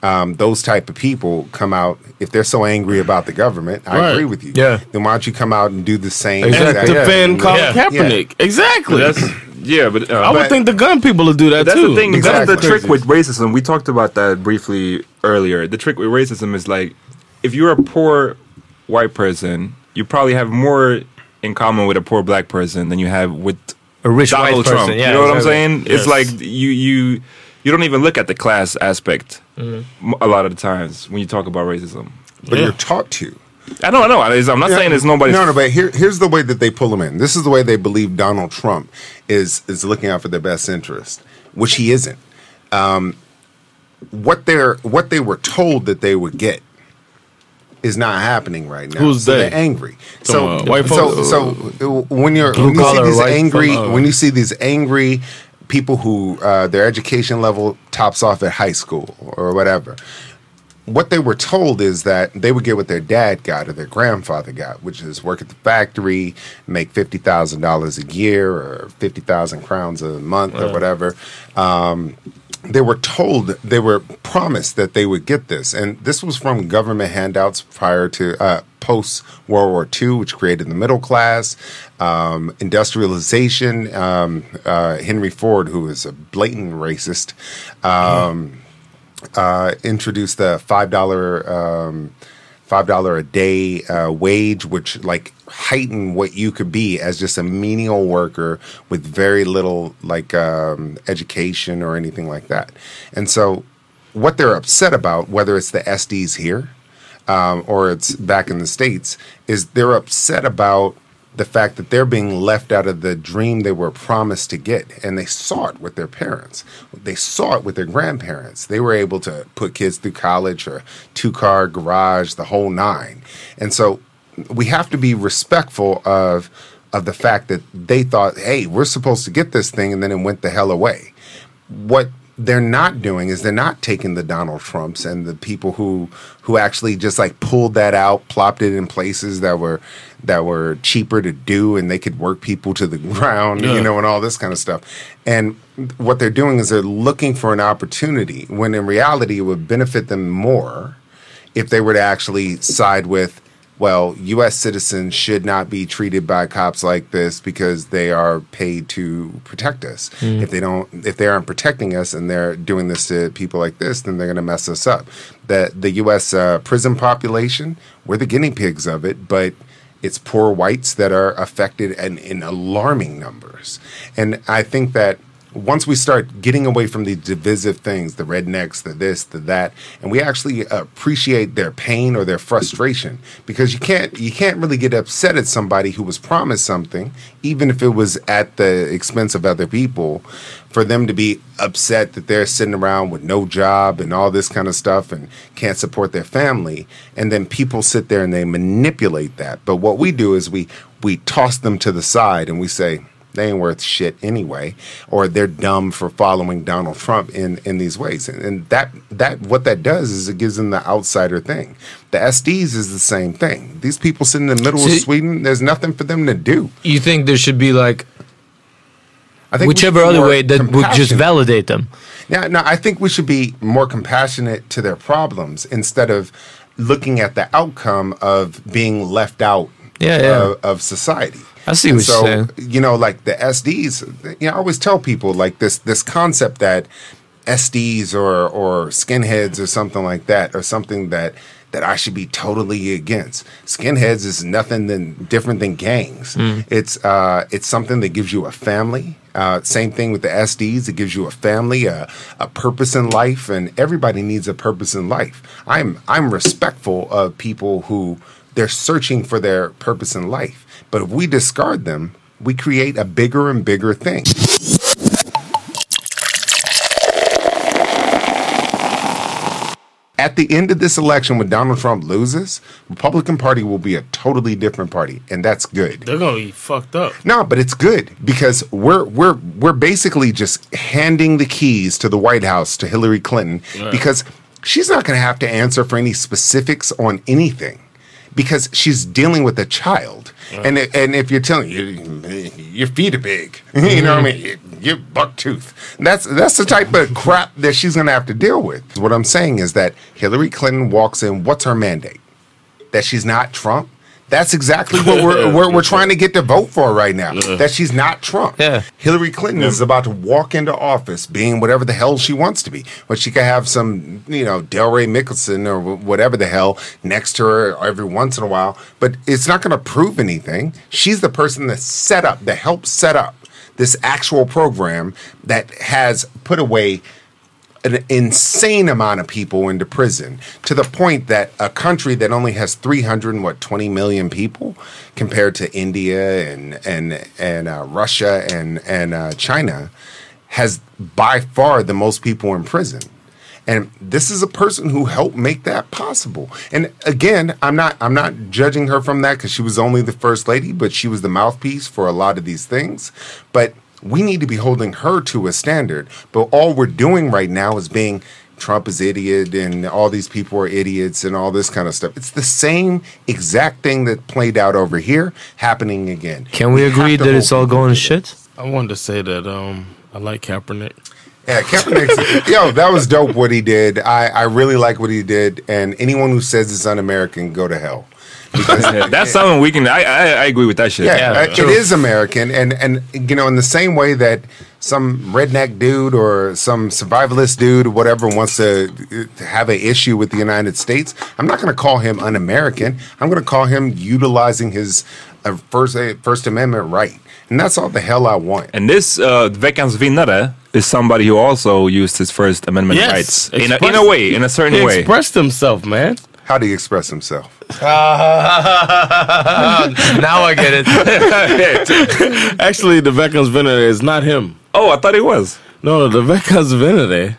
D: Um, those type of people come out if they're so angry about the government. I
C: Right.
D: agree with you.
E: Yeah.
D: Then why don't you come out and do the same?
E: Exactly.
D: exact-
C: And
E: Yeah.
C: defend Colin
E: Yeah.
C: Kaepernick. Exactly.
B: That's yeah, but uh,
C: I would
D: but-
C: think the gun people would do that
B: that's
C: too.
B: the thing. That's the trick with racism. We talked about that briefly earlier. The trick with racism is like, if you're a poor white person, you probably have more in common with a poor black person than you have with
E: A rich
B: Donald
E: white
B: Trump.
E: person. Yeah,
B: you know what I'm
E: exactly.
B: saying? It's like you you you don't even look at the class aspect
E: Mm-hmm.
B: m- a lot of the times when you talk about racism.
D: But
C: Yeah.
D: you're taught to.
B: I know, I know. I- I'm not saying it's nobody.
D: No, no, but here, here's the way that they pull them in. This is the way they believe Donald Trump is is looking out for their best interest, which he isn't. Um, what they're what they were told that they would get is not happening right now.
C: Who's
D: so
C: they?
D: They're angry.
C: Some,
D: So,
C: uh, white
D: so,
C: folks?
D: so when you're
E: Blue
D: when you see
E: collar
D: these
E: white
D: angry
C: folk, uh,
D: when you see these angry people who uh, their education level tops off at high school or whatever what they were told is that they would get what their dad got or their grandfather got, which is work at the factory, make fifty thousand dollars a year or fifty thousand crowns a month or whatever. Um, they were told, they were promised that they would get this, and this was from government handouts prior to uh, post World War II, which created the middle class, um, industrialization. Um, uh, Henry Ford, who is a blatant racist. Um, uh, introduced the five dollar um, five dollar a day uh, wage, which like heightened what you could be as just a menial worker with very little like um, education or anything like that. And so, what they're upset about, whether it's the SDs here um, or it's back in the states, is they're upset about the fact that they're being left out of the dream they were promised to get. And they saw it with their parents. They saw it with their grandparents. They were able to put kids through college or two car garage, the whole nine. And so we have to be respectful of of the fact that they thought, hey, we're supposed to get this thing, and then it went the hell away. What they're not doing is they're not taking the Donald Trumps and the people who who actually just like pulled that out, plopped it in places that were that were cheaper to do and they could work people to the ground, you know, and all this kind of stuff. And what they're doing is they're looking for an opportunity when in reality it would benefit them more if they were to actually side with well, U.S. citizens should not be treated by cops like this because they are paid to protect us. If they don't, if they aren't protecting us and they're doing this to people like this, then they're going to mess us up. The the U.S. Uh, prison population, we're the guinea pigs of it, but it's poor whites that are affected and in alarming numbers. And I think that once we start getting away from the divisive things, the rednecks, the this, the that, and we actually appreciate their pain or their frustration, because you can't you can't really get upset at somebody who was promised something, even if it was at the expense of other people, for them to be upset that they're sitting around with no job and all this kind of stuff and can't support their family, and then people sit there and they manipulate that. But what we do is we we toss them to the side and we say they ain't worth shit anyway, or they're dumb for following Donald Trump in in these ways. And, and that that what that does is it gives them the outsider thing. The SDs is the same thing. These people sitting in the middle
E: See-
D: of Sweden, there's nothing for them to do.
E: You think there should be like
D: I think
E: whichever other way that would just validate them?
D: Yeah, no, I think we should be more compassionate to their problems instead of looking at the outcome of being left out
E: Yeah, yeah.
D: Of, of society.
E: I see
D: And
E: what
D: so,
E: you're saying.
D: You know, like the SDs, you know, I always tell people like this this concept that SDs or or skinheads or something like that or something that that I should be totally against. Skinheads is nothing than different than gangs.
E: Hmm.
D: It's uh it's something that gives you a family. Uh, same thing with the SDs. It gives you a family, a, a purpose in life, and everybody needs a purpose in life. I'm I'm respectful of people who they're searching for their purpose in life. But if we discard them, we create a bigger and bigger thing. At the end of this election, when Donald Trump loses, Republican Party will be a totally different party, and that's good.
C: They're gonna be fucked up.
D: No, but it's good because we're we're we're basically just handing the keys to the White House to Hillary Clinton
C: Right.
D: because she's not going to have to answer for any specifics on anything because she's dealing with a child. And and if you're telling you your feet are big, you know what I mean, You- you're buck tooth. That's that's the type of crap that she's going to have to deal with. What I'm saying is that Hillary Clinton walks in. What's her mandate? That she's not Trump. That's exactly what we're we're, we're trying to get to vote for right now. That she's not Trump.
E: Yeah.
D: Hillary Clinton is about to walk into office being whatever the hell she wants to be. But she could have some, you know, DeRay Mckesson or whatever the hell next to her every once in a while. But it's not going to prove anything. She's the person that set up, that helped set up this actual program that has put away an insane amount of people into prison to the point that a country that only has 300 and what 20 million people compared to India and and and uh, Russia and and uh, China has by far the most people in prison. And this is a person who helped make that possible. And again, I'm not I'm not judging her from that cuz she was only the first lady, but she was the mouthpiece for a lot of these things. But we need to be holding her to a standard. But all we're doing right now is being Trump is idiot and all these people are idiots and all this kind of stuff. It's the same exact thing that played out over here happening again.
E: Can we
D: have
E: agree that it's all going to
D: to
E: shit?
C: I wanted to say that um I like Kaepernick.
D: Yeah, Kaepernick. yo, that was dope what he did. I, I really like what he did. And anyone who says it's un-American, go to hell. Because
B: Yeah, that's something we can. I, I I agree with that shit.
D: yeah, uh, it is American, and and you know, in the same way that some redneck dude or some survivalist dude, or whatever, wants to uh, have an issue with the United States, I'm not going to call him un-American. I'm going to call him utilizing his uh, first uh, First Amendment right, and that's all the hell I want.
B: And this uh, veckans vinnare is somebody who also used his First Amendment
C: Yes,
B: rights in a, in a way, in a certain
C: He
B: way.
C: expressed himself, man.
D: How do you express himself?
E: now I get it.
C: Actually, the Veckans vinnare is not him.
B: oh, I thought he was.
C: No, the Veckans vinnare,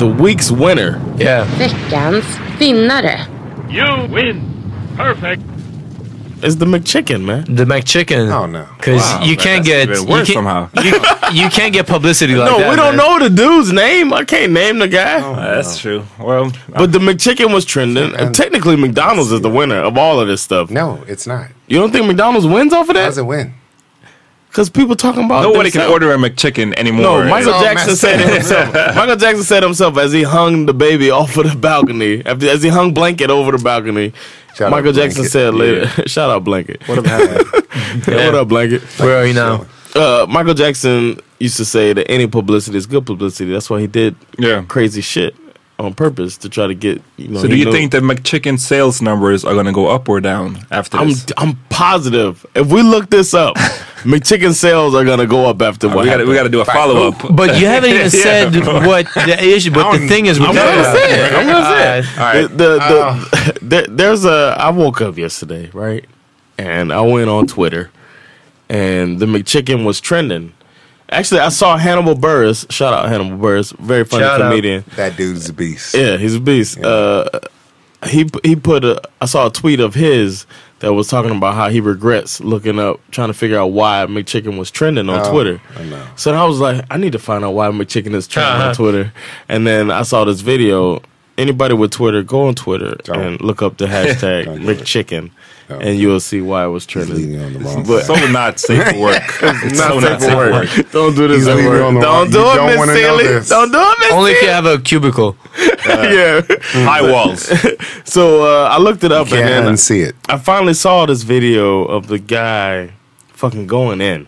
C: the week's winner,
E: Yeah.
H: Veckans vinnare.
I: You win. Perfect.
C: Is the McChicken, man.
E: The McChicken.
D: Oh, no.
E: Because
B: Wow,
E: you
B: but
E: can't get
B: even
E: you can't,
B: somehow.
E: You, you can't get publicity like
C: no,
E: that.
C: we don't
E: man.
C: know the dude's name. I can't name the guy.
D: Oh.
B: That's true. Well,
C: But the McChicken was trending. And technically, McDonald's is the winner of all of this stuff.
D: No, it's not.
C: You don't think McDonald's wins off of
D: How's
C: that?
D: it win?
C: Because people talking about
B: nobody can order a McChicken anymore.
C: No, Michael Jackson said it himself. Michael Jackson said himself as he hung the baby off of the balcony, after, as he hung blanket over the balcony.
D: Shout
C: Michael Jackson
D: Blanket.
C: said later, "Shout out blanket." What,
E: Yeah.
C: what up, blanket?
E: Where are you now?
C: Uh, Michael Jackson used to say that any publicity is good publicity. That's why he did
B: Yeah.
C: crazy shit on purpose to try to get. You know,
B: So, do you
C: knew-
B: think the McChicken sales numbers are going to go up or down after
C: I'm
B: this?
C: I'm positive. If we look this up, McChicken sales are gonna go up after what
B: we got
C: happened.
B: we got to do a follow up.
E: But you haven't even
B: Yeah.
E: said what the issue. But the thing is, with
C: I'm gonna say it. I'm gonna say it.
E: Uh,
C: The, the, the, there- there's a. I woke up yesterday, right, and I went on Twitter, and the McChicken was trending. Actually, I saw Hannibal Buress. Shout out Hannibal Buress, very funny
E: Shout out.
C: comedian.
D: That dude's a beast.
C: Yeah, he's a beast. Uh, he he put a. I saw a tweet of his that was talking about how he regrets looking up, trying to figure out why McChicken was trending on
D: Oh,
C: Twitter.
D: I know.
C: So I was like, I need to find out why McChicken is trending
E: Uh-huh.
C: on Twitter. And then I saw this video. Anybody with Twitter, go on Twitter
D: Don't.
C: and look up the hashtag
D: Don't it.
C: McChicken,
D: Don't.
C: and you'll see why I was
D: He's
C: trending.
D: leading on the wrong
C: But-
B: so not safe for work.
C: Not
B: so
C: safe
B: not
C: for
B: safe for
C: work.
B: work.
C: Don't do this
D: He's
C: at
D: leading
C: work. Don't do it,
D: don't
C: Miss
D: wanna know
C: Sealy.
D: this.
C: Don't do it, Miss
E: Only if you have a cubicle.
C: yeah.
B: High walls.
C: So uh, I looked it up
D: Can't
C: and then
D: unsee it.
C: I finally saw this video of the guy fucking going in.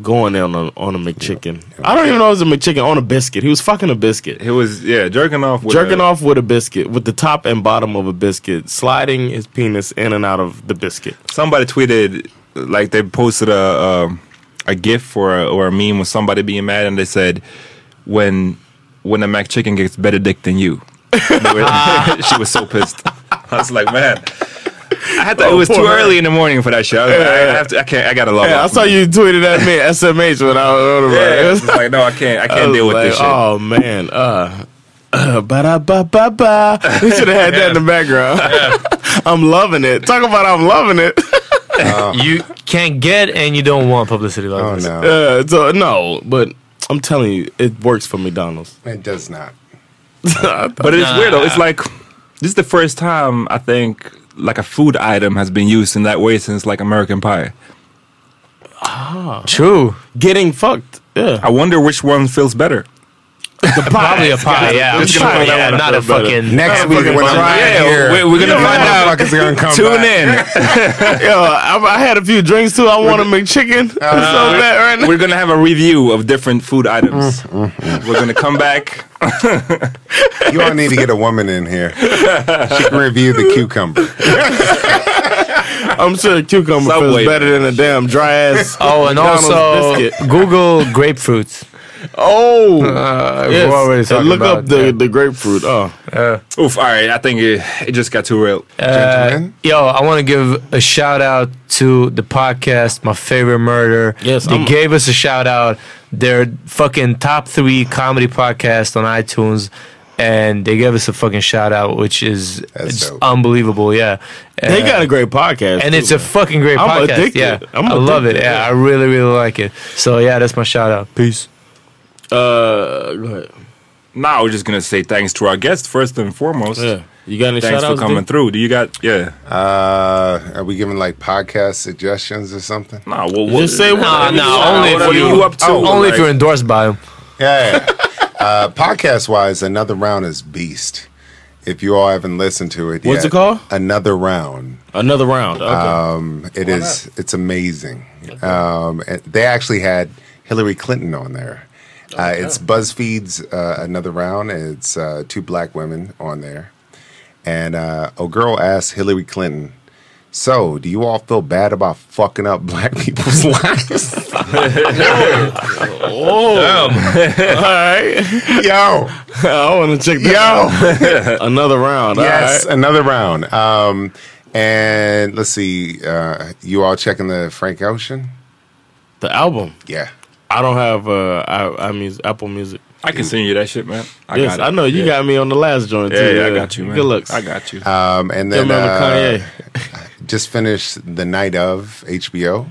C: Going in on, on a McChicken. I don't even know it was a McChicken on a biscuit. He was fucking a biscuit.
B: He was yeah jerking off. With
C: Jerking
B: a-
C: off with a biscuit, with the top and bottom of a biscuit, sliding his penis in and out of the biscuit.
B: Somebody tweeted like they posted a um, a gif or a, or a meme with somebody being mad, and they said when when a McChicken gets better dick than you. She was so pissed. I was like, man, I had to, it was
C: Oh,
B: too
C: poor
B: early in the morning for that shit. I, was I, I have to. I can't. I gotta log
C: Yeah, I saw you tweeted at me SMH when I was
B: Yeah, it's like no, I can't. I can't deal with this shit.
C: Oh man, uh, uh ba da ba ba ba. We should have had that in the background. I'm loving it. Talk about I'm loving it.
E: You can't get and you don't want publicity like
D: Oh
E: this.
D: no,
C: Uh, so, no, but I'm telling you, it works for McDonald's.
D: it does not.
B: But it's weird though. It's like this is the first time I think like a food item has been used in that way since like American Pie.
E: Ah, True.
C: Getting fucked. Yeah.
B: I wonder which one feels better.
E: Probably a pie. Yeah, I'm
C: It's
E: sure.
C: gotta be
E: Yeah,
C: that
E: not a
C: feel better.
E: fucking.
D: Next
E: not
D: week
E: fucking
D: when I'm
E: pie.
D: right
B: Yeah,
D: here,
B: we- we're gonna
D: you
B: find out.
D: motherfuckers are gonna come
B: Tune
D: back.
B: in.
C: Yo, I, I had a few drinks too. I want to make chicken so bad right now.
B: We're gonna have a review of different food mm, items. Mm, mm, we're gonna come back.
D: You all need to get a woman in here. She can review the cucumber.
C: I'm sure cucumber
B: Subway.
C: feels better than a damn dry ass.
E: Oh, and
C: McDonald's
E: also
C: biscuit.
E: Google grapefruits.
C: Oh,
E: Uh,
C: yes.
E: we're already
C: And look
E: about
C: up the,
E: yeah.
C: the grapefruit. Oh,
B: Oof. All right. I think it, it just got too real.
D: Gentlemen,
E: Yo, I want to give a shout out to the podcast, My Favorite Murder.
C: Yes,
E: they
C: I'm-
E: gave us a shout out. They're fucking top three comedy podcast on iTunes, and they gave us a fucking shout out, which is
D: That's
E: it's
D: dope.
E: unbelievable. Yeah,
C: they
E: Uh,
C: got a great podcast,
E: and
C: too,
E: it's a fucking great
C: I'm
E: podcast.
C: addicted.
E: Yeah,
C: I'm
E: I love it. Yeah,
C: yeah.
E: I really, really like it. So yeah, that's my shout out. Peace.
C: Uh, go ahead.
B: Now we're just gonna say thanks to our guest first and foremost.
C: Yeah, you got any
B: Thanks
C: shout
B: for
C: outs?
B: coming through. Do you got? Yeah.
D: uh, are we giving like podcast suggestions or something?
B: Nah. Well,
C: Just say
E: Nah,
C: what-
E: nah,
C: what-
E: only if you,
B: you up to?
E: only if
B: Like-
E: you're endorsed by them.
D: Yeah. uh, podcast wise, another round is beast. If you all haven't listened to it,
C: What's
D: yet,
C: it called?
D: Another round.
C: Another round. Okay.
D: Um, it is. It's amazing. Um, and they actually had Hillary Clinton on there. Uh, it's BuzzFeed's uh, another round. It's uh, two black women on there, and uh, a girl asked Hillary Clinton, "So, do you all feel bad about fucking up black people's lives?"
C: All right.
D: Yo,
C: I want to check that.
D: yo.
C: out. Another round.
D: yes,
C: All right.
D: another round. Um, and let's see. Uh, you all checking the Frank Ocean?
C: The album.
D: Yeah.
C: I don't have uh, I, I music, Apple Music.
B: I can send you that shit, man. I
C: yes,
B: got it.
C: I know you
B: yeah.
C: got me on the last joint
B: Yeah,
C: too.
B: yeah, I got you, man.
C: Good looks.
B: I got you.
D: Um, and then
C: remember
D: uh,
C: Kanye.
D: just finished the night of HBO.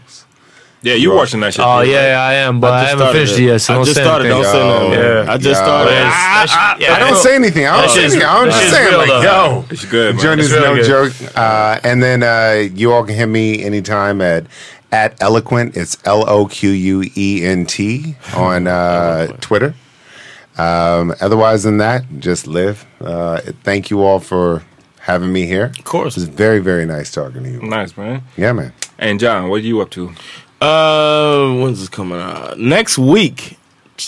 B: yeah, you watching that shit?
E: Oh
B: too,
E: yeah, I am, but I,
C: just
E: haven't finished
C: it.
E: it yet. So
C: I
E: don't
C: just
E: say
C: started.
E: anything.
C: Don't say nothing.
D: yeah.
C: I just
D: Yo.
C: started.
E: It's-
C: Ah,
E: that shit- yeah,
D: I
E: don't
D: say anything. I
E: don't shit's-
D: saying, I'm just
E: shit's
D: saying, like,
E: though.
D: yo,
B: It's good, man.
D: joint
E: It's
D: is
E: really
D: no
E: good.
D: joke. Uh, and then uh, you all can hit me anytime at at eloquent. It's L O Q U E N T on uh, Twitter. Um, otherwise than that, just live. Uh, thank you all for having me here.
C: Of course.
D: It's very very nice talking to you.
B: Nice, man.
D: Yeah, man.
B: And John, what are you up to?
C: Uh, when's this coming out? Next week.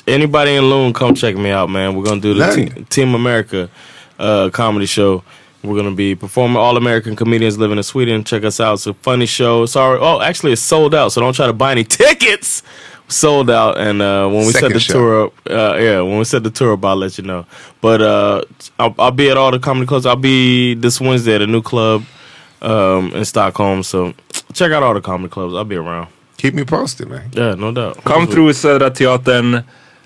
C: Anybody in Loon, come check me out, man. We're gonna do the Te- Team America uh, comedy show. We're gonna be performing all American comedians living in Sweden. Check us out. It's a funny show. Sorry, oh, actually, it's sold out. So don't try to buy any tickets. Sold out. And uh, when we set the
D: show.
C: tour up, uh, yeah, when we set the tour up, I'll let you know. But uh, I'll, I'll be at all the comedy clubs. I'll be this Wednesday at a new club um, in Stockholm. So check out all the comedy clubs. I'll be around.
D: Keep me posted, man.
C: Yeah, no doubt.
B: Come through with Södra Teatern,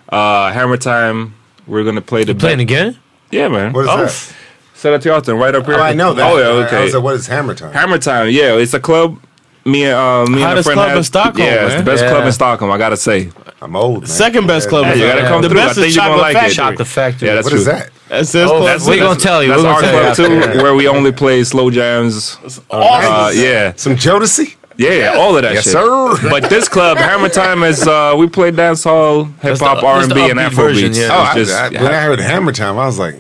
B: uh, Hammer Time. We're gonna play the
E: Playing again?
B: Yeah, man.
D: What is
E: Oh,
D: that?
B: Södra Teatern, right up here.
D: Oh, I know that.
B: Oh yeah,
D: I was
B: okay.
D: like, what is Hammer Time?
B: Hammer Time, yeah, it's a club. Me and uh, me and a
C: Hottest
B: friend
C: club
B: had-
C: in Stockholm,
B: Yeah, it's the best
E: Yeah.
B: club in Stockholm. I gotta say.
D: I'm old. Man.
C: Second best club.
B: Yeah,
C: in
B: you gotta
C: Stockholm.
B: come
C: the
B: through. I
C: best
B: think
C: is
B: you're gonna
C: Chocolate
B: like
C: Factory.
B: it.
E: Shop factory.
B: Yeah, that's
D: What
B: true.
D: is that?
C: That's his
E: Oh,
C: club.
E: that's- we gonna tell you.
B: That's our
E: gonna tell you
B: club too, where we only play slow jams. Uh, yeah,
D: Some Jodeci?
B: yeah, all of that
D: Yes,
B: shit.
D: sir.
B: But this club, Hammer Time, is uh, we play dance hall, hip hop, R and B, and
E: upbeat
B: Afro
E: version,
B: beats.
E: yeah.
D: Oh, I,
B: just-
D: I, when I heard Hammer Time, I was like.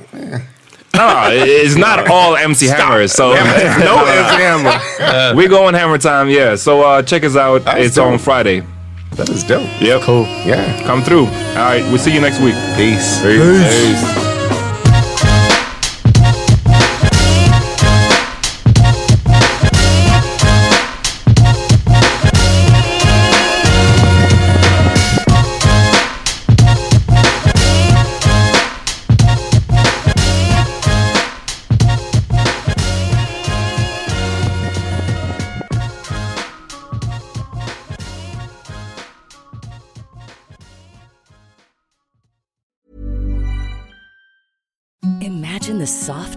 B: No, it's not all MC Hammers. So
D: no MC Hammer.
B: we go on Hammer Time, yeah. So uh, check us out.
D: That's
B: it's
D: dope.
B: on Friday.
D: That is dope.
B: Yep.
E: Cool.
D: Yeah.
B: Come through. All right, we'll see you next week.
D: Peace.
B: Peace.
G: Imagine